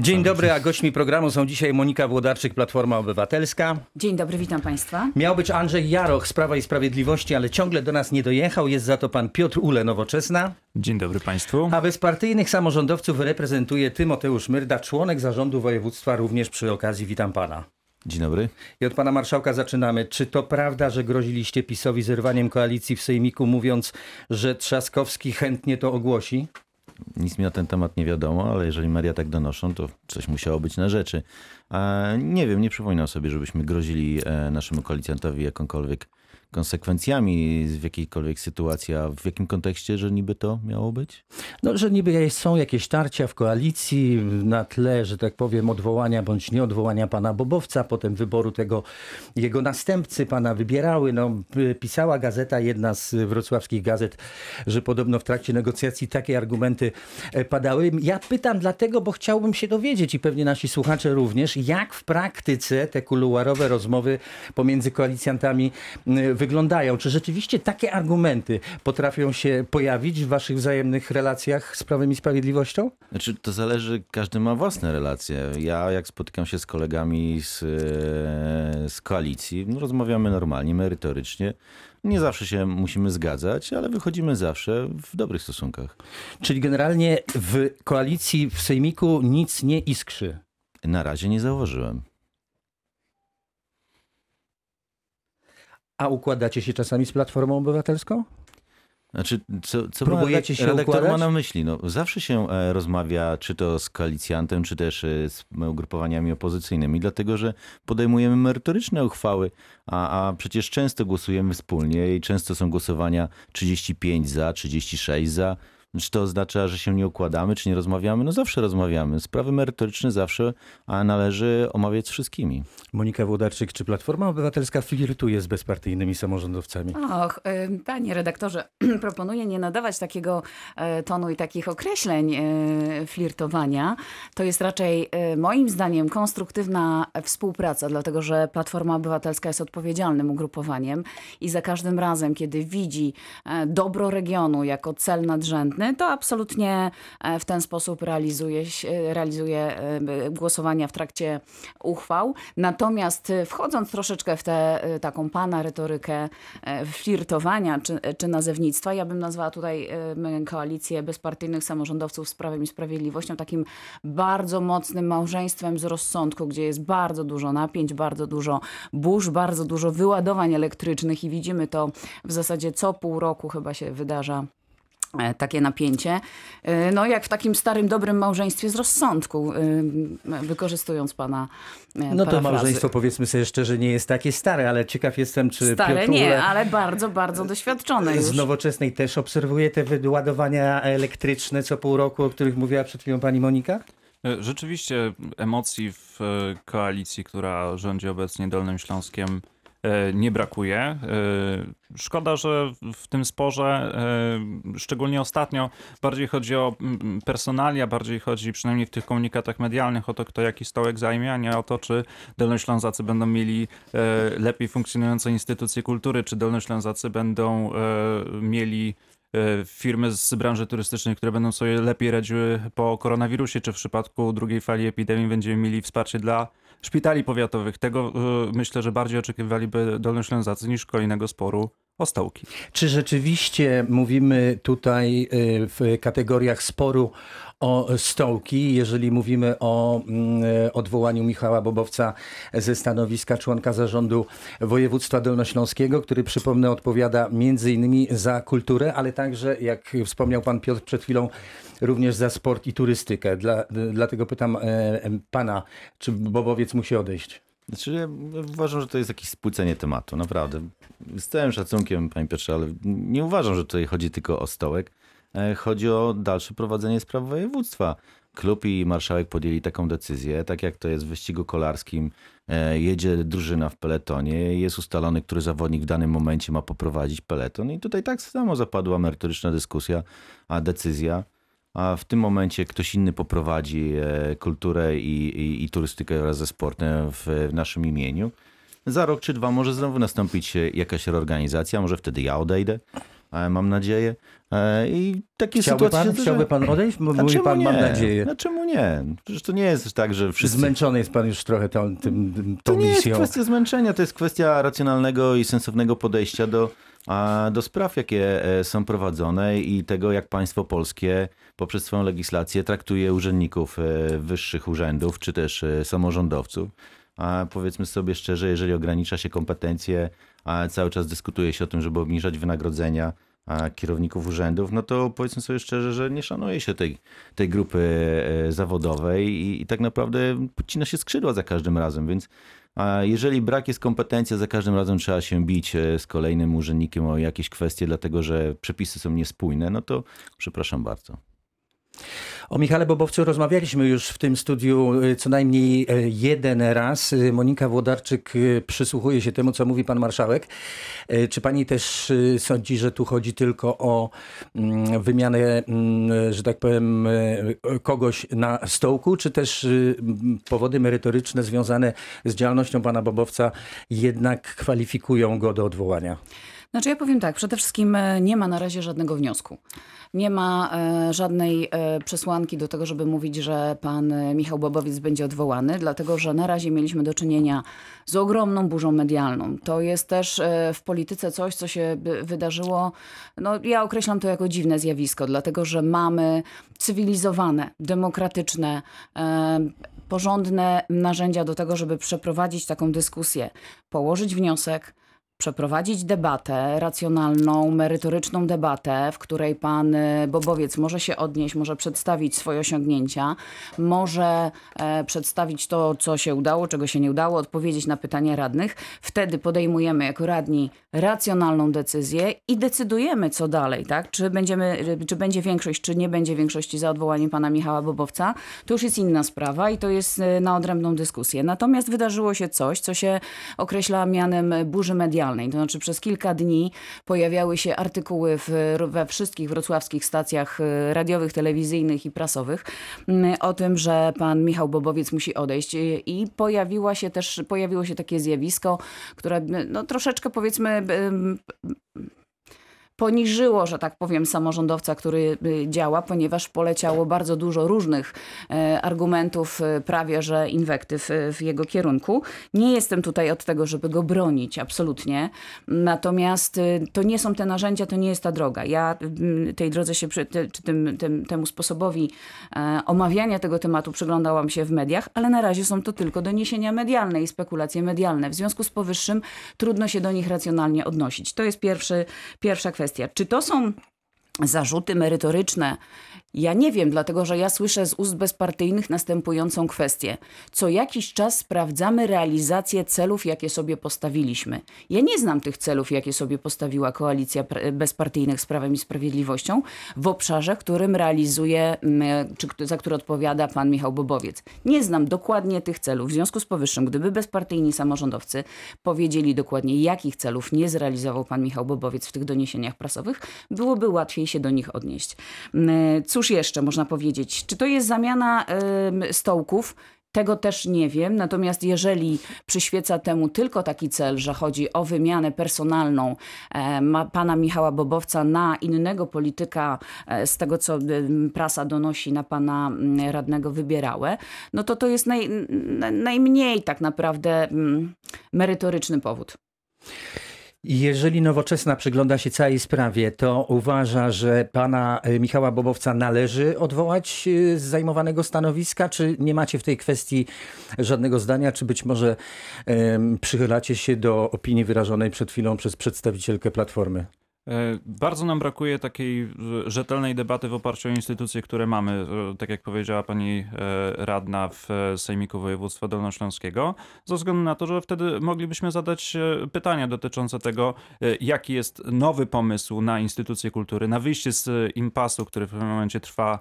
Dzień dobry, a gośćmi programu są dzisiaj Monika Włodarczyk, Platforma Obywatelska. Dzień dobry, witam Państwa. Miał być Andrzej Jaroch z Prawa i Sprawiedliwości, ale ciągle do nas nie dojechał. Jest za to pan Piotr Ule, Nowoczesna. Dzień dobry Państwu. A bezpartyjnych samorządowców reprezentuje Tymoteusz Myrda, członek zarządu województwa. Również przy okazji witam pana. Dzień dobry. I od pana marszałka zaczynamy. Czy to prawda, że groziliście PiSowi zerwaniem koalicji w Sejmiku, mówiąc, że Trzaskowski chętnie to ogłosi? Nic mi na ten temat nie wiadomo, ale jeżeli media tak donoszą, to coś musiało być na rzeczy. Nie wiem, nie przypominam sobie, żebyśmy grozili e, naszemu koalicjantowi jakąkolwiek konsekwencjami w jakiejkolwiek sytuacji, a w jakim kontekście, że niby to miało być? No, że niby są jakieś tarcia w koalicji na tle, że tak powiem, odwołania bądź nieodwołania pana Bobowca, potem wyboru tego jego następcy, pana wybierały. No, pisała gazeta, jedna z wrocławskich gazet, że podobno w trakcie negocjacji takie argumenty e, padały. Ja pytam dlatego, bo chciałbym się dowiedzieć i pewnie nasi słuchacze również, jak w praktyce te kuluarowe rozmowy pomiędzy koalicjantami wyglądają. Czy rzeczywiście takie argumenty potrafią się pojawić w waszych wzajemnych relacjach z Prawem i Sprawiedliwością? Znaczy, to zależy, każdy ma własne relacje. Ja, jak spotykam się z kolegami z, e, z koalicji, no, rozmawiamy normalnie, merytorycznie. Nie zawsze się musimy zgadzać, ale wychodzimy zawsze w dobrych stosunkach. Czyli generalnie w koalicji w Sejmiku nic nie iskrzy. Na razie nie zauważyłem. A układacie się czasami z Platformą Obywatelską? Znaczy, co, co Próbujecie pan się redaktor ma układać? na myśli? No, zawsze się e, rozmawia, czy to z koalicjantem, czy też e, z ugrupowaniami opozycyjnymi, dlatego że podejmujemy merytoryczne uchwały, a, a przecież często głosujemy wspólnie i często są głosowania 35 za, 36 za. Czy to oznacza, że się nie układamy, czy nie rozmawiamy? No zawsze rozmawiamy. Sprawy merytoryczne zawsze a należy omawiać z wszystkimi. Monika Włodarczyk, czy Platforma Obywatelska flirtuje z bezpartyjnymi samorządowcami? Och, panie redaktorze, proponuję nie nadawać takiego e, tonu i takich określeń e, flirtowania. To jest raczej e, moim zdaniem konstruktywna współpraca, dlatego że Platforma Obywatelska jest odpowiedzialnym ugrupowaniem i za każdym razem, kiedy widzi dobro regionu jako cel nadrzędny, to absolutnie e, w ten sposób realizuje, się- realizuje e, głosowania w trakcie uchwał. Natomiast e, wchodząc troszeczkę w tę e, taką pana retorykę e, flirtowania czy, czy nazewnictwa, ja bym nazwała tutaj e, koalicję bezpartyjnych samorządowców z Prawem i Sprawiedliwością takim bardzo mocnym małżeństwem z rozsądku, gdzie jest bardzo dużo napięć, bardzo dużo burz, bardzo dużo wyładowań elektrycznych i widzimy to w zasadzie co pół roku chyba się wydarza e, takie napięcie. E, No jak w takim starym, dobrym małżeństwie z rozsądku, e, wykorzystując pana e, No to parafrazy. małżeństwo powiedzmy sobie szczerze nie jest takie stare, ale ciekaw jestem, czy Stare Piotr nie, Ule ale bardzo, bardzo doświadczone już. z nowoczesnej też obserwuje te wyładowania elektryczne co pół roku, o których mówiła przed chwilą pani Monika? E, Rzeczywiście emocji w e, koalicji, która rządzi obecnie Dolnym Śląskiem, e, nie brakuje. E, Szkoda, że w tym sporze, e, szczególnie ostatnio, bardziej chodzi o mm, personalia, bardziej chodzi przynajmniej w tych komunikatach medialnych o to, kto jaki stołek zajmie, a nie o to, czy Dolnoślązacy będą mieli e, lepiej funkcjonujące instytucje kultury, czy Dolnoślązacy będą e, mieli e, firmy z branży turystycznej, które będą sobie lepiej radziły po koronawirusie, czy w przypadku drugiej fali epidemii będziemy mieli wsparcie dla szpitali powiatowych. Tego e, myślę, że bardziej oczekiwaliby Dolnoślązacy niż kolejnego sporu o stołki. Czy rzeczywiście mówimy tutaj y, w kategoriach sporu o stołki, jeżeli mówimy o mm, odwołaniu Michała Bobowca ze stanowiska członka zarządu województwa dolnośląskiego, który przypomnę odpowiada między innymi za kulturę, ale także, jak wspomniał pan Piotr przed chwilą, również za sport i turystykę. Dla, dlatego pytam e, pana, czy Bobowiec musi odejść? Znaczy, ja uważam, że to jest jakieś spłycenie tematu, naprawdę. Z całym szacunkiem, panie Piotrze, ale nie uważam, że tutaj chodzi tylko o stołek. E, Chodzi o dalsze prowadzenie spraw województwa. Klub i marszałek podjęli taką decyzję, tak jak to jest w wyścigu kolarskim. E, Jedzie drużyna w peletonie, jest ustalony, który zawodnik w danym momencie ma poprowadzić peleton i tutaj tak samo zapadła merytoryczna dyskusja, a decyzja a w tym momencie ktoś inny poprowadzi e, kulturę i, i, i turystykę oraz ze sportem w, w naszym imieniu. Za rok czy dwa może znowu nastąpić e, jakaś reorganizacja, może wtedy ja odejdę. e, mam nadzieję. I takie Chciałby sytuacje pan, chciałby pan odejść? Bo Mówi pan, mam nie? nadzieję. A czemu nie? Przecież to nie jest tak, że wszyscy... Zmęczony jest pan już trochę tą, tym, To tą nie jest misją. kwestia zmęczenia, to jest kwestia racjonalnego i sensownego podejścia do, do spraw, jakie e, są prowadzone i tego, jak państwo polskie poprzez swoją legislację traktuje urzędników e, wyższych urzędów, czy też e, samorządowców. A powiedzmy sobie szczerze, jeżeli ogranicza się kompetencje, a cały czas dyskutuje się o tym, żeby obniżać wynagrodzenia kierowników urzędów, no to powiedzmy sobie szczerze, że nie szanuje się tej, tej grupy zawodowej i, i tak naprawdę podcina się skrzydła za każdym razem, więc jeżeli brak jest kompetencji, a za każdym razem trzeba się bić e, z kolejnym urzędnikiem o jakieś kwestie, dlatego że przepisy są niespójne, no to przepraszam bardzo. O Michale Bobowcu rozmawialiśmy już w tym studiu y, co najmniej y, jeden raz. Y, Monika Włodarczyk przysłuchuje się temu, co mówi pan marszałek. Czy pani też sądzi, że tu chodzi tylko o mm, wymianę, mm, że tak powiem, kogoś na stołku, czy też y, m, powody merytoryczne związane z działalnością pana Bobowca jednak kwalifikują go do odwołania? Znaczy ja powiem tak, przede wszystkim e, nie ma na razie żadnego wniosku. Nie ma e, żadnej e, przesłanki do tego, żeby mówić, że pan e, Michał Bobowiec będzie odwołany, dlatego że na razie mieliśmy do czynienia z ogromną burzą medialną. To jest też e, w polityce coś, co się wydarzyło, no ja określam to jako dziwne zjawisko, dlatego że mamy cywilizowane, demokratyczne, e, porządne narzędzia do tego, żeby przeprowadzić taką dyskusję, położyć wniosek, przeprowadzić debatę racjonalną, merytoryczną debatę, w której pan y, Bobowiec może się odnieść, może przedstawić swoje osiągnięcia, może e, przedstawić to, co się udało, czego się nie udało, odpowiedzieć na pytania radnych. Wtedy podejmujemy jako radni racjonalną decyzję i decydujemy, co dalej, tak? Czy, będziemy, czy będzie większość, czy nie będzie większości za odwołaniem pana Michała Bobowca. To już jest inna sprawa i to jest y, na odrębną dyskusję. Natomiast wydarzyło się coś, co się określa mianem burzy medialnej. To znaczy przez kilka dni pojawiały się artykuły w, we wszystkich wrocławskich stacjach y, radiowych, telewizyjnych i prasowych mm, o tym, że pan Michał Bobowiec musi odejść. I- i pojawiła się też, pojawiło się takie zjawisko, które no, troszeczkę powiedzmy poniżyło, że tak powiem, samorządowca, który y, działa, ponieważ poleciało bardzo dużo różnych e, argumentów, e, prawie że inwektyw e, w jego kierunku. Nie jestem tutaj od tego, żeby go bronić, absolutnie. Natomiast y, to nie są te narzędzia, to nie jest ta droga. Ja mm, tej drodze się, czy tym, tym, temu sposobowi omawiania tego tematu przyglądałam się w mediach, ale na razie są to tylko doniesienia medialne i spekulacje medialne. W związku z powyższym trudno się do nich racjonalnie odnosić. To jest pierwszy, pierwsza kwestia. Czy to są zarzuty merytoryczne. Ja nie wiem, dlatego że ja słyszę z ust bezpartyjnych następującą kwestię. Co jakiś czas sprawdzamy realizację celów, jakie sobie postawiliśmy. Ja nie znam tych celów, jakie sobie postawiła koalicja bezpartyjnych z Prawem i Sprawiedliwością w obszarze, którym realizuje, mm, czy za który odpowiada pan Michał Bobowiec. Nie znam dokładnie tych celów. W związku z powyższym, gdyby bezpartyjni samorządowcy powiedzieli dokładnie, jakich celów nie zrealizował pan Michał Bobowiec w tych doniesieniach prasowych, byłoby łatwiej się do nich odnieść. Mm, Cóż jeszcze można powiedzieć? Czy to jest zamiana em, stołków? Tego też nie wiem, natomiast jeżeli przyświeca temu tylko taki cel, że chodzi o wymianę personalną e, pana Michała Bobowca na innego polityka, e, z tego co em, prasa donosi na pana mm, radnego Wybierałę, no to to jest naj, na- najmniej tak naprawdę mm, merytoryczny powód. Jeżeli Nowoczesna przygląda się całej sprawie, to uważa, że pana y, Michała Bobowca należy odwołać y, z zajmowanego stanowiska, czy nie macie w tej kwestii żadnego zdania, czy być może em, przychylacie się do opinii wyrażonej przed chwilą przez przedstawicielkę Platformy? E, Bardzo nam brakuje takiej e, rzetelnej debaty w oparciu o instytucje, które mamy, e, tak jak powiedziała pani radna w Sejmiku Województwa Dolnośląskiego, ze względu na to, że wtedy moglibyśmy zadać pytania dotyczące tego, jaki jest nowy pomysł na instytucje kultury, na wyjście z impasu, który w tym momencie trwa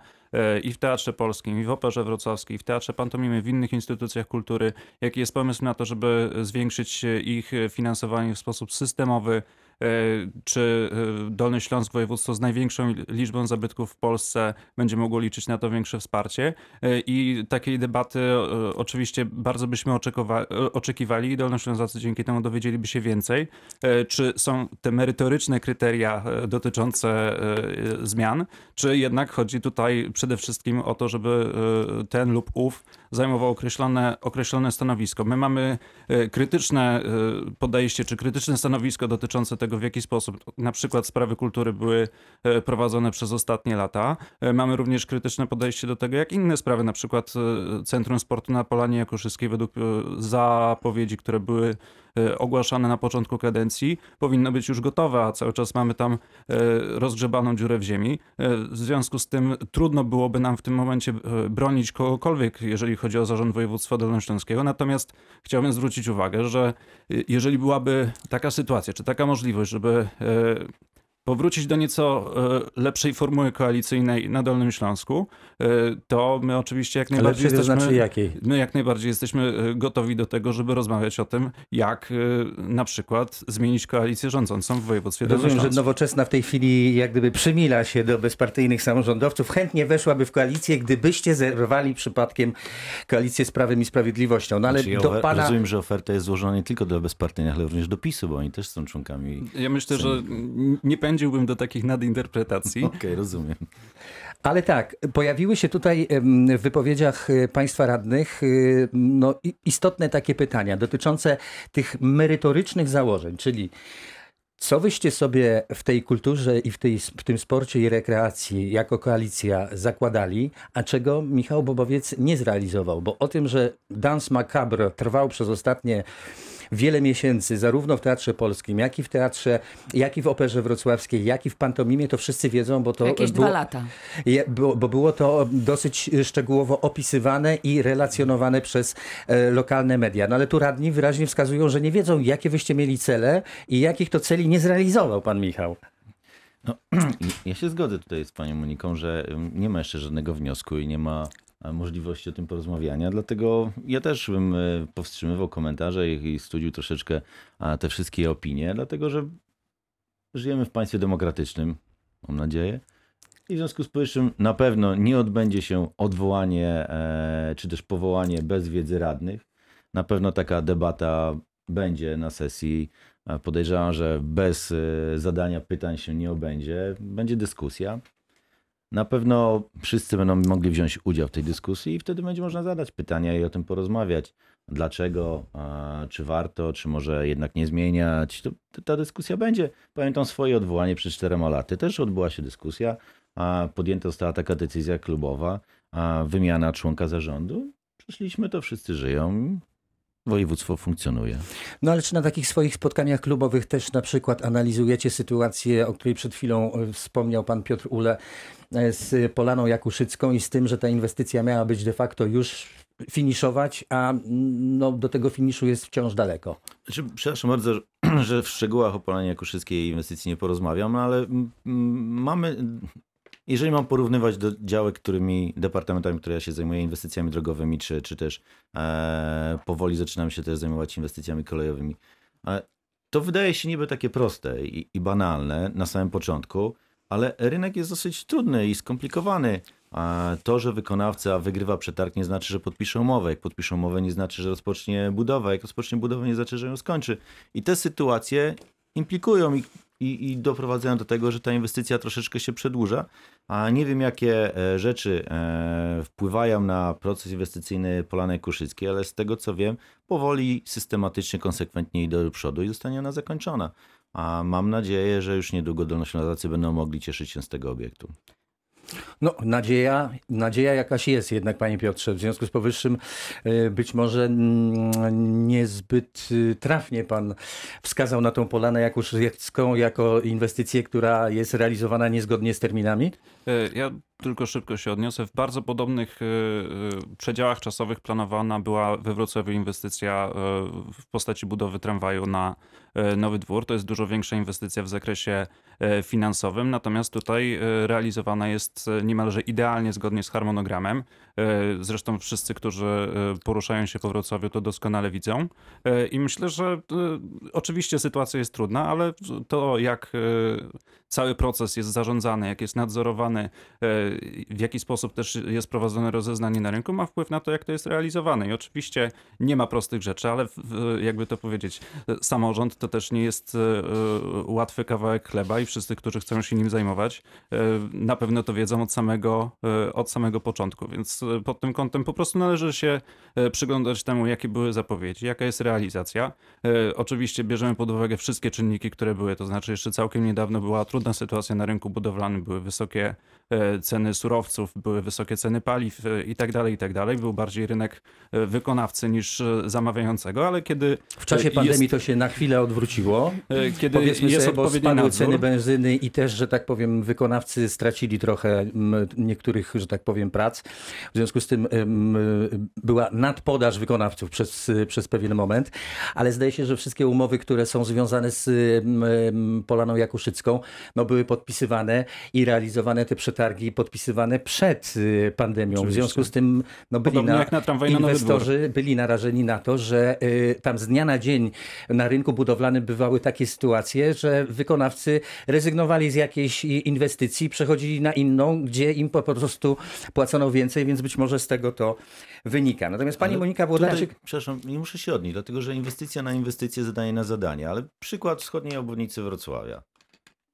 i w Teatrze Polskim, i w Operze Wrocławskiej, i w Teatrze Pantomimy, w innych instytucjach kultury, jaki jest pomysł na to, żeby zwiększyć ich finansowanie w sposób systemowy, czy e, Dolny Śląsk, województwo z największą liczbą zabytków w Polsce, będzie mogło liczyć na to większe wsparcie. E, I takiej debaty e, oczywiście bardzo byśmy e, oczekiwali i Dolnoślązacy dzięki temu dowiedzieliby się więcej. E, Czy są te merytoryczne kryteria e, dotyczące e, zmian, czy jednak chodzi tutaj przede wszystkim o to, żeby e, ten lub ów zajmował określone, określone stanowisko. My mamy e, krytyczne e, podejście, czy krytyczne stanowisko dotyczące tego, w jaki sposób na przykład sprawy kultury były e, prowadzone przez ostatnie lata. E, Mamy również krytyczne podejście do tego, jak inne sprawy, na przykład e, Centrum Sportu na Polanie Jakuszyskiej według zapowiedzi, które były ogłaszane na początku kadencji, powinno być już gotowe, a cały czas mamy tam e, rozgrzebaną dziurę w ziemi. E, W związku z tym trudno byłoby nam w tym momencie bronić kogokolwiek, jeżeli chodzi o zarząd województwa dolnośląskiego. Natomiast chciałbym zwrócić uwagę, że jeżeli byłaby taka sytuacja, czy taka możliwość, żeby powrócić do nieco e, lepszej formuły koalicyjnej na Dolnym Śląsku, e, to my oczywiście jak najbardziej Lepszy to jesteśmy... znaczy jakiej? My jak najbardziej jesteśmy e, gotowi do tego, żeby rozmawiać o tym, jak na przykład zmienić koalicję rządzącą w województwie Rozumiem, że nowoczesna w tej chwili jak gdyby przymila się do bezpartyjnych samorządowców. Chętnie weszłaby w koalicję, gdybyście zerwali przypadkiem koalicję z Prawem i Sprawiedliwością. No ale Znaczy, do ofer- pana... Rozumiem, że oferta jest złożona nie tylko dla bezpartyjnych, ale również do PiSu, bo oni też są członkami. Ja myślę, że nie pędziłbym do takich nadinterpretacji. Okej, rozumiem. Ale tak, pojawiły się tutaj w wypowiedziach e, państwa radnych y, no, istotne takie pytania dotyczące tych merytorycznych założeń, czyli co wyście sobie w tej kulturze i w, tej, w tym sporcie i rekreacji jako koalicja zakładali, a czego Michał Bobowiec nie zrealizował? Bo o tym, że Dance Macabre trwał przez ostatnie wiele miesięcy, zarówno w Teatrze Polskim, jak i w Teatrze, jak i w Operze Wrocławskiej, jak i w Pantomimie, to wszyscy wiedzą, bo to Jakieś było, dwa lata. je, było, bo było to dosyć szczegółowo opisywane i relacjonowane przez e, lokalne media. No ale tu radni wyraźnie wskazują, że nie wiedzą, jakie wyście mieli cele i jakich to celi nie zrealizował pan Michał. Ja się zgodzę tutaj z panią Moniką, że nie ma jeszcze żadnego wniosku i nie ma e, możliwości o tym porozmawiania, dlatego ja też bym e, powstrzymywał komentarze i studił troszeczkę te wszystkie opinie, dlatego że żyjemy w państwie demokratycznym, mam nadzieję. I w związku z powyższym na pewno nie odbędzie się odwołanie e, czy też powołanie bez wiedzy radnych. Na pewno taka debata będzie na sesji. Podejrzewam, że bez zadania pytań się nie obędzie. Będzie dyskusja. Na pewno wszyscy będą mogli wziąć udział w tej dyskusji i wtedy będzie można zadać pytania i o tym porozmawiać. Dlaczego, czy warto, czy może jednak nie zmieniać. To, ta dyskusja będzie. Pamiętam swoje odwołanie przed czterema laty. Też odbyła się dyskusja, podjęta została taka decyzja klubowa, wymiana członka zarządu. Przyszliśmy, to wszyscy żyją. Województwo funkcjonuje. No ale czy na takich swoich spotkaniach klubowych też na przykład analizujecie sytuację, o której przed chwilą e, wspomniał pan Piotr Ule e, z Polaną Jakuszycką i z tym, że ta inwestycja miała być de facto już finiszować, a no, do tego finiszu jest wciąż daleko. Znaczy, przepraszam bardzo, że- w szczegółach o Polanie Jakuszyckiej inwestycji nie porozmawiam, no ale mamy, jeżeli mam porównywać do działek, którymi, departamentami, które ja się zajmuję, inwestycjami drogowymi, czy, czy też e, powoli zaczynam się też zajmować inwestycjami kolejowymi, e, to wydaje się niby takie proste i, i banalne na samym początku, ale rynek jest dosyć trudny i skomplikowany. A to, że wykonawca wygrywa przetarg, nie znaczy, że podpisze umowę. Jak podpisze umowę, nie znaczy, że rozpocznie budowę. Jak rozpocznie budowę, nie znaczy, że ją skończy. I te sytuacje implikują i, i, i doprowadzają do tego, że ta inwestycja troszeczkę się przedłuża. A nie wiem, jakie e, rzeczy e, wpływają na proces inwestycyjny Polanej Kuszyckiej, ale z tego, co wiem, powoli, systematycznie, konsekwentnie idzie do przodu i zostanie ona zakończona. A mam nadzieję, że już niedługo dolnoślązacy będą mogli cieszyć się z tego obiektu. No, nadzieja, nadzieja jakaś jest jednak, panie Piotrze. W związku z powyższym e, być może mm, niezbyt y, trafnie pan wskazał na tą Polanę Jakuszycką jako inwestycję, która jest realizowana niezgodnie z terminami. E, Ja tylko szybko się odniosę. W bardzo podobnych e, e, przedziałach czasowych planowana była we Wrocławiu inwestycja e, w postaci budowy tramwaju na Nowy Dwór. To jest dużo większa inwestycja w zakresie finansowym, natomiast tutaj realizowana jest niemalże idealnie zgodnie z harmonogramem. Zresztą wszyscy, którzy poruszają się po Wrocławiu, to doskonale widzą. I myślę, że oczywiście sytuacja jest trudna, ale to jak cały proces jest zarządzany, jak jest nadzorowany, w jaki sposób też jest prowadzone rozeznanie na rynku, ma wpływ na to, jak to jest realizowane. I oczywiście nie ma prostych rzeczy, ale jakby to powiedzieć, samorząd to też nie jest e, e, łatwy kawałek chleba i wszyscy, którzy chcą się nim zajmować, e, na pewno to wiedzą od samego, od samego początku. Więc pod tym kątem po prostu należy się przyglądać temu, jakie były zapowiedzi, jaka jest realizacja. Oczywiście bierzemy pod uwagę wszystkie czynniki, które były, to znaczy jeszcze całkiem niedawno była trudna sytuacja na rynku budowlanym, były wysokie e, ceny surowców, były wysokie ceny paliw e, i tak dalej, i tak dalej. Był bardziej rynek e, wykonawcy niż e, zamawiającego, ale kiedy W czasie pandemii jest, to się na chwilę odwróciło. kiedy Powiedzmy jest sobie, bo spadły nadzór, ceny benzyny i też, że tak powiem, wykonawcy stracili trochę niektórych, że tak powiem, prac. W związku z tym była nadpodaż wykonawców przez, przez pewien moment, ale zdaje się, że wszystkie umowy, które są związane z Polaną Jakuszycką, no, były podpisywane i realizowane te przetargi podpisywane przed y, pandemią. W związku z tym no, byli Podobnie na, jak na tramwaj na Nowy Dwór. inwestorzy byli narażeni na to, że y, tam z dnia na dzień na rynku budowlanym bywały takie sytuacje, że wykonawcy rezygnowali z jakiejś i- inwestycji, przechodzili na inną, gdzie im po prostu płacono więcej, więc być może z tego to wynika. Natomiast pani Ale Monika Tutaj, Włodarczyk... przepraszam, nie muszę się odnieść, dlatego że inwestycja na inwestycję, zadanie na zadanie, ale przykład wschodniej obwodnicy Wrocławia.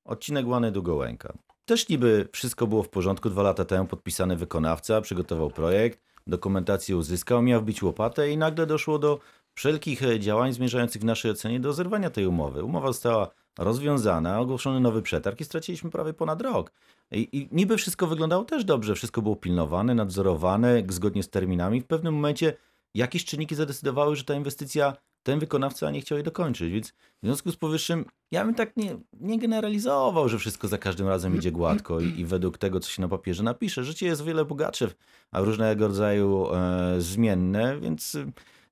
Odcinek Łany do Gołęka. Też niby wszystko było w porządku, dwa lata temu podpisany wykonawca, przygotował projekt, dokumentację uzyskał, miał wbić łopatę i nagle doszło do wszelkich e, działań zmierzających w naszej ocenie do zerwania tej umowy. Umowa została rozwiązana, ogłoszony nowy przetarg i straciliśmy prawie ponad rok. I, I niby wszystko wyglądało też dobrze, wszystko było pilnowane, nadzorowane, zgodnie z terminami. W pewnym momencie jakieś czynniki zadecydowały, że ta inwestycja, ten wykonawca nie chciał jej dokończyć. Więc w związku z powyższym, ja bym tak nie, nie generalizował, że wszystko za każdym razem idzie gładko i, i według tego, co się na papierze napisze. Życie jest o wiele bogatsze, a różnego rodzaju e, zmienne, więc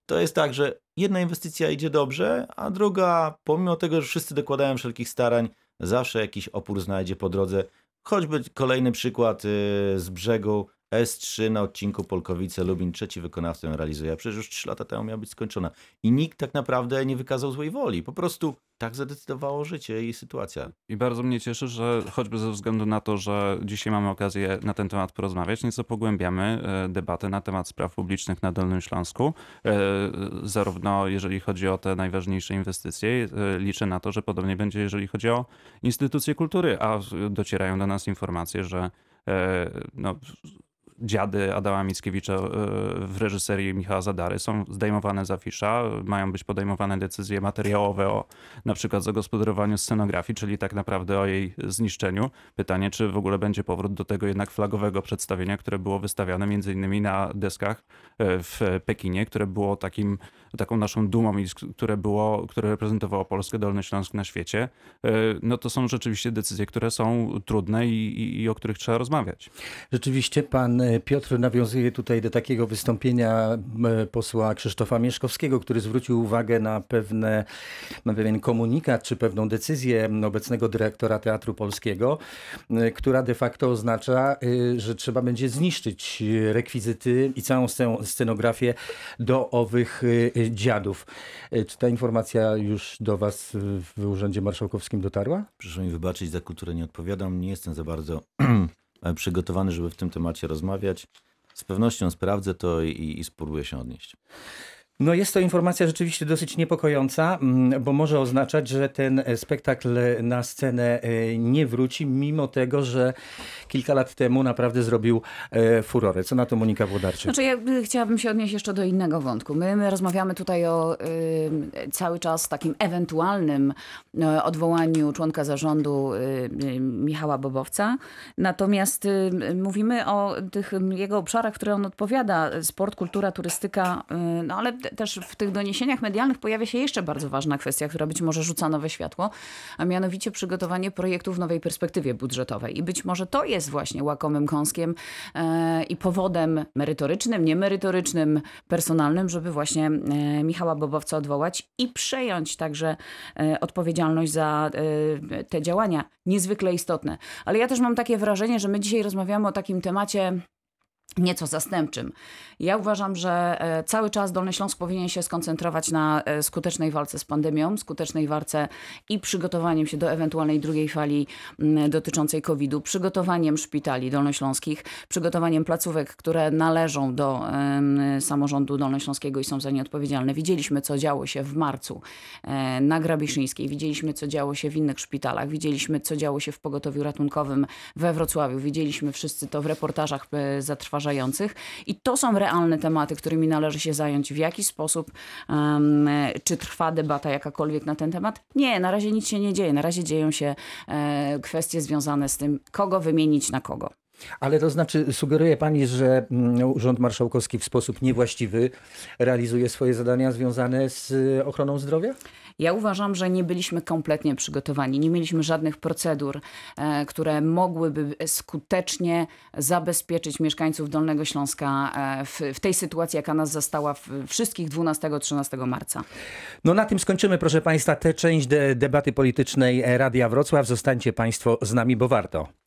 to jest tak, że jedna inwestycja idzie dobrze, a druga, pomimo tego, że wszyscy dokładają wszelkich starań, zawsze jakiś opór znajdzie po drodze. Choćby kolejny przykład y, z brzegu S3 na odcinku Polkowice-Lubin, trzeci wykonawcą ją realizuje, a przecież już 3 lata temu miała być skończona. I nikt tak naprawdę nie wykazał złej woli. Po prostu tak zadecydowało życie i sytuacja. I bardzo mnie cieszy, że choćby ze względu na to, że dzisiaj mamy okazję na ten temat porozmawiać, nieco pogłębiamy e, debatę na temat spraw publicznych na Dolnym Śląsku. E, Zarówno jeżeli chodzi o te najważniejsze inwestycje, e, liczę na to, że podobnie będzie, jeżeli chodzi o instytucje kultury, a docierają do nas informacje, że no, dziady Adama Mickiewicza e, w reżyserii Michała Zadary są zdejmowane z afisza, mają być podejmowane decyzje materiałowe o na przykład zagospodarowaniu scenografii, czyli tak naprawdę o jej zniszczeniu. Pytanie, czy w ogóle będzie powrót do tego jednak flagowego przedstawienia, które było wystawiane między innymi na deskach e, w Pekinie, które było takim, taką naszą dumą które, było, które reprezentowało Polskę, Dolny Śląsk na świecie. E, No to są rzeczywiście decyzje, które są trudne i, i, i o których trzeba rozmawiać. Rzeczywiście pan e, Piotr nawiązuje tutaj do takiego wystąpienia posła Krzysztofa Mieszkowskiego, który zwrócił uwagę na, pewne, na pewien komunikat czy pewną decyzję obecnego dyrektora Teatru Polskiego, m, która de facto oznacza, że trzeba będzie zniszczyć rekwizyty i całą sce- scenografię do owych dziadów. Y, Czy ta informacja już do was w Urzędzie Marszałkowskim dotarła? Proszę mi wybaczyć, za kulturę nie odpowiadam. Nie jestem za bardzo przygotowany, żeby w tym temacie rozmawiać. Z pewnością sprawdzę to i, i spróbuję się odnieść. No jest to informacja rzeczywiście dosyć niepokojąca, mm, bo może oznaczać, że ten spektakl na scenę e, nie wróci, mimo tego, że kilka lat temu naprawdę zrobił e, furorę. Co na to Monika Włodarczyk? Znaczy, ja y, chciałabym się odnieść jeszcze do innego wątku. My, my rozmawiamy tutaj o y, cały czas takim ewentualnym odwołaniu członka zarządu y, y, Michała Bobowca. Natomiast y, mówimy o tych jego obszarach, które on odpowiada. Sport, kultura, turystyka. No ale też w tych doniesieniach medialnych pojawia się jeszcze bardzo ważna kwestia, która być może rzuca nowe światło, a mianowicie przygotowanie projektu w nowej perspektywie budżetowej. I być może to jest właśnie łakomym kąskiem e, i powodem merytorycznym, niemerytorycznym, personalnym, żeby właśnie e, Michała Bobowca odwołać i przejąć także e, odpowiedzialność za te działania niezwykle istotne. Ale ja też mam takie wrażenie, że my dzisiaj rozmawiamy o takim temacie nieco zastępczym. Ja uważam, że e, cały czas Dolny Śląsk powinien się skoncentrować na e, skutecznej walce z pandemią, skutecznej walce i przygotowaniem się do ewentualnej drugiej fali dotyczącej COVID-u, przygotowaniem szpitali dolnośląskich, przygotowaniem placówek, które należą do samorządu dolnośląskiego i są za nie odpowiedzialne. Widzieliśmy, co działo się w marcu e, na Grabiszyńskiej, widzieliśmy, co działo się w innych szpitalach, widzieliśmy, co działo się w pogotowiu ratunkowym we Wrocławiu, widzieliśmy wszyscy to w reportażach e, i to są realne tematy, którymi należy się zająć. W jaki sposób, czy trwa debata jakakolwiek na ten temat? Nie, na razie nic się nie dzieje. Na razie dzieją się e, kwestie związane z tym, kogo wymienić na kogo. Ale to znaczy, sugeruje pani, że mm, Urząd Marszałkowski w sposób niewłaściwy realizuje swoje zadania związane z y, ochroną zdrowia? Ja uważam, że nie byliśmy kompletnie przygotowani. Nie mieliśmy żadnych procedur, e, które mogłyby skutecznie zabezpieczyć mieszkańców Dolnego Śląska e, w, w tej sytuacji, jaka nas zastała w, wszystkich 12-13 marca. No na tym skończymy, proszę państwa, tę część de debaty politycznej Radia Wrocław. Zostańcie państwo z nami, bo warto.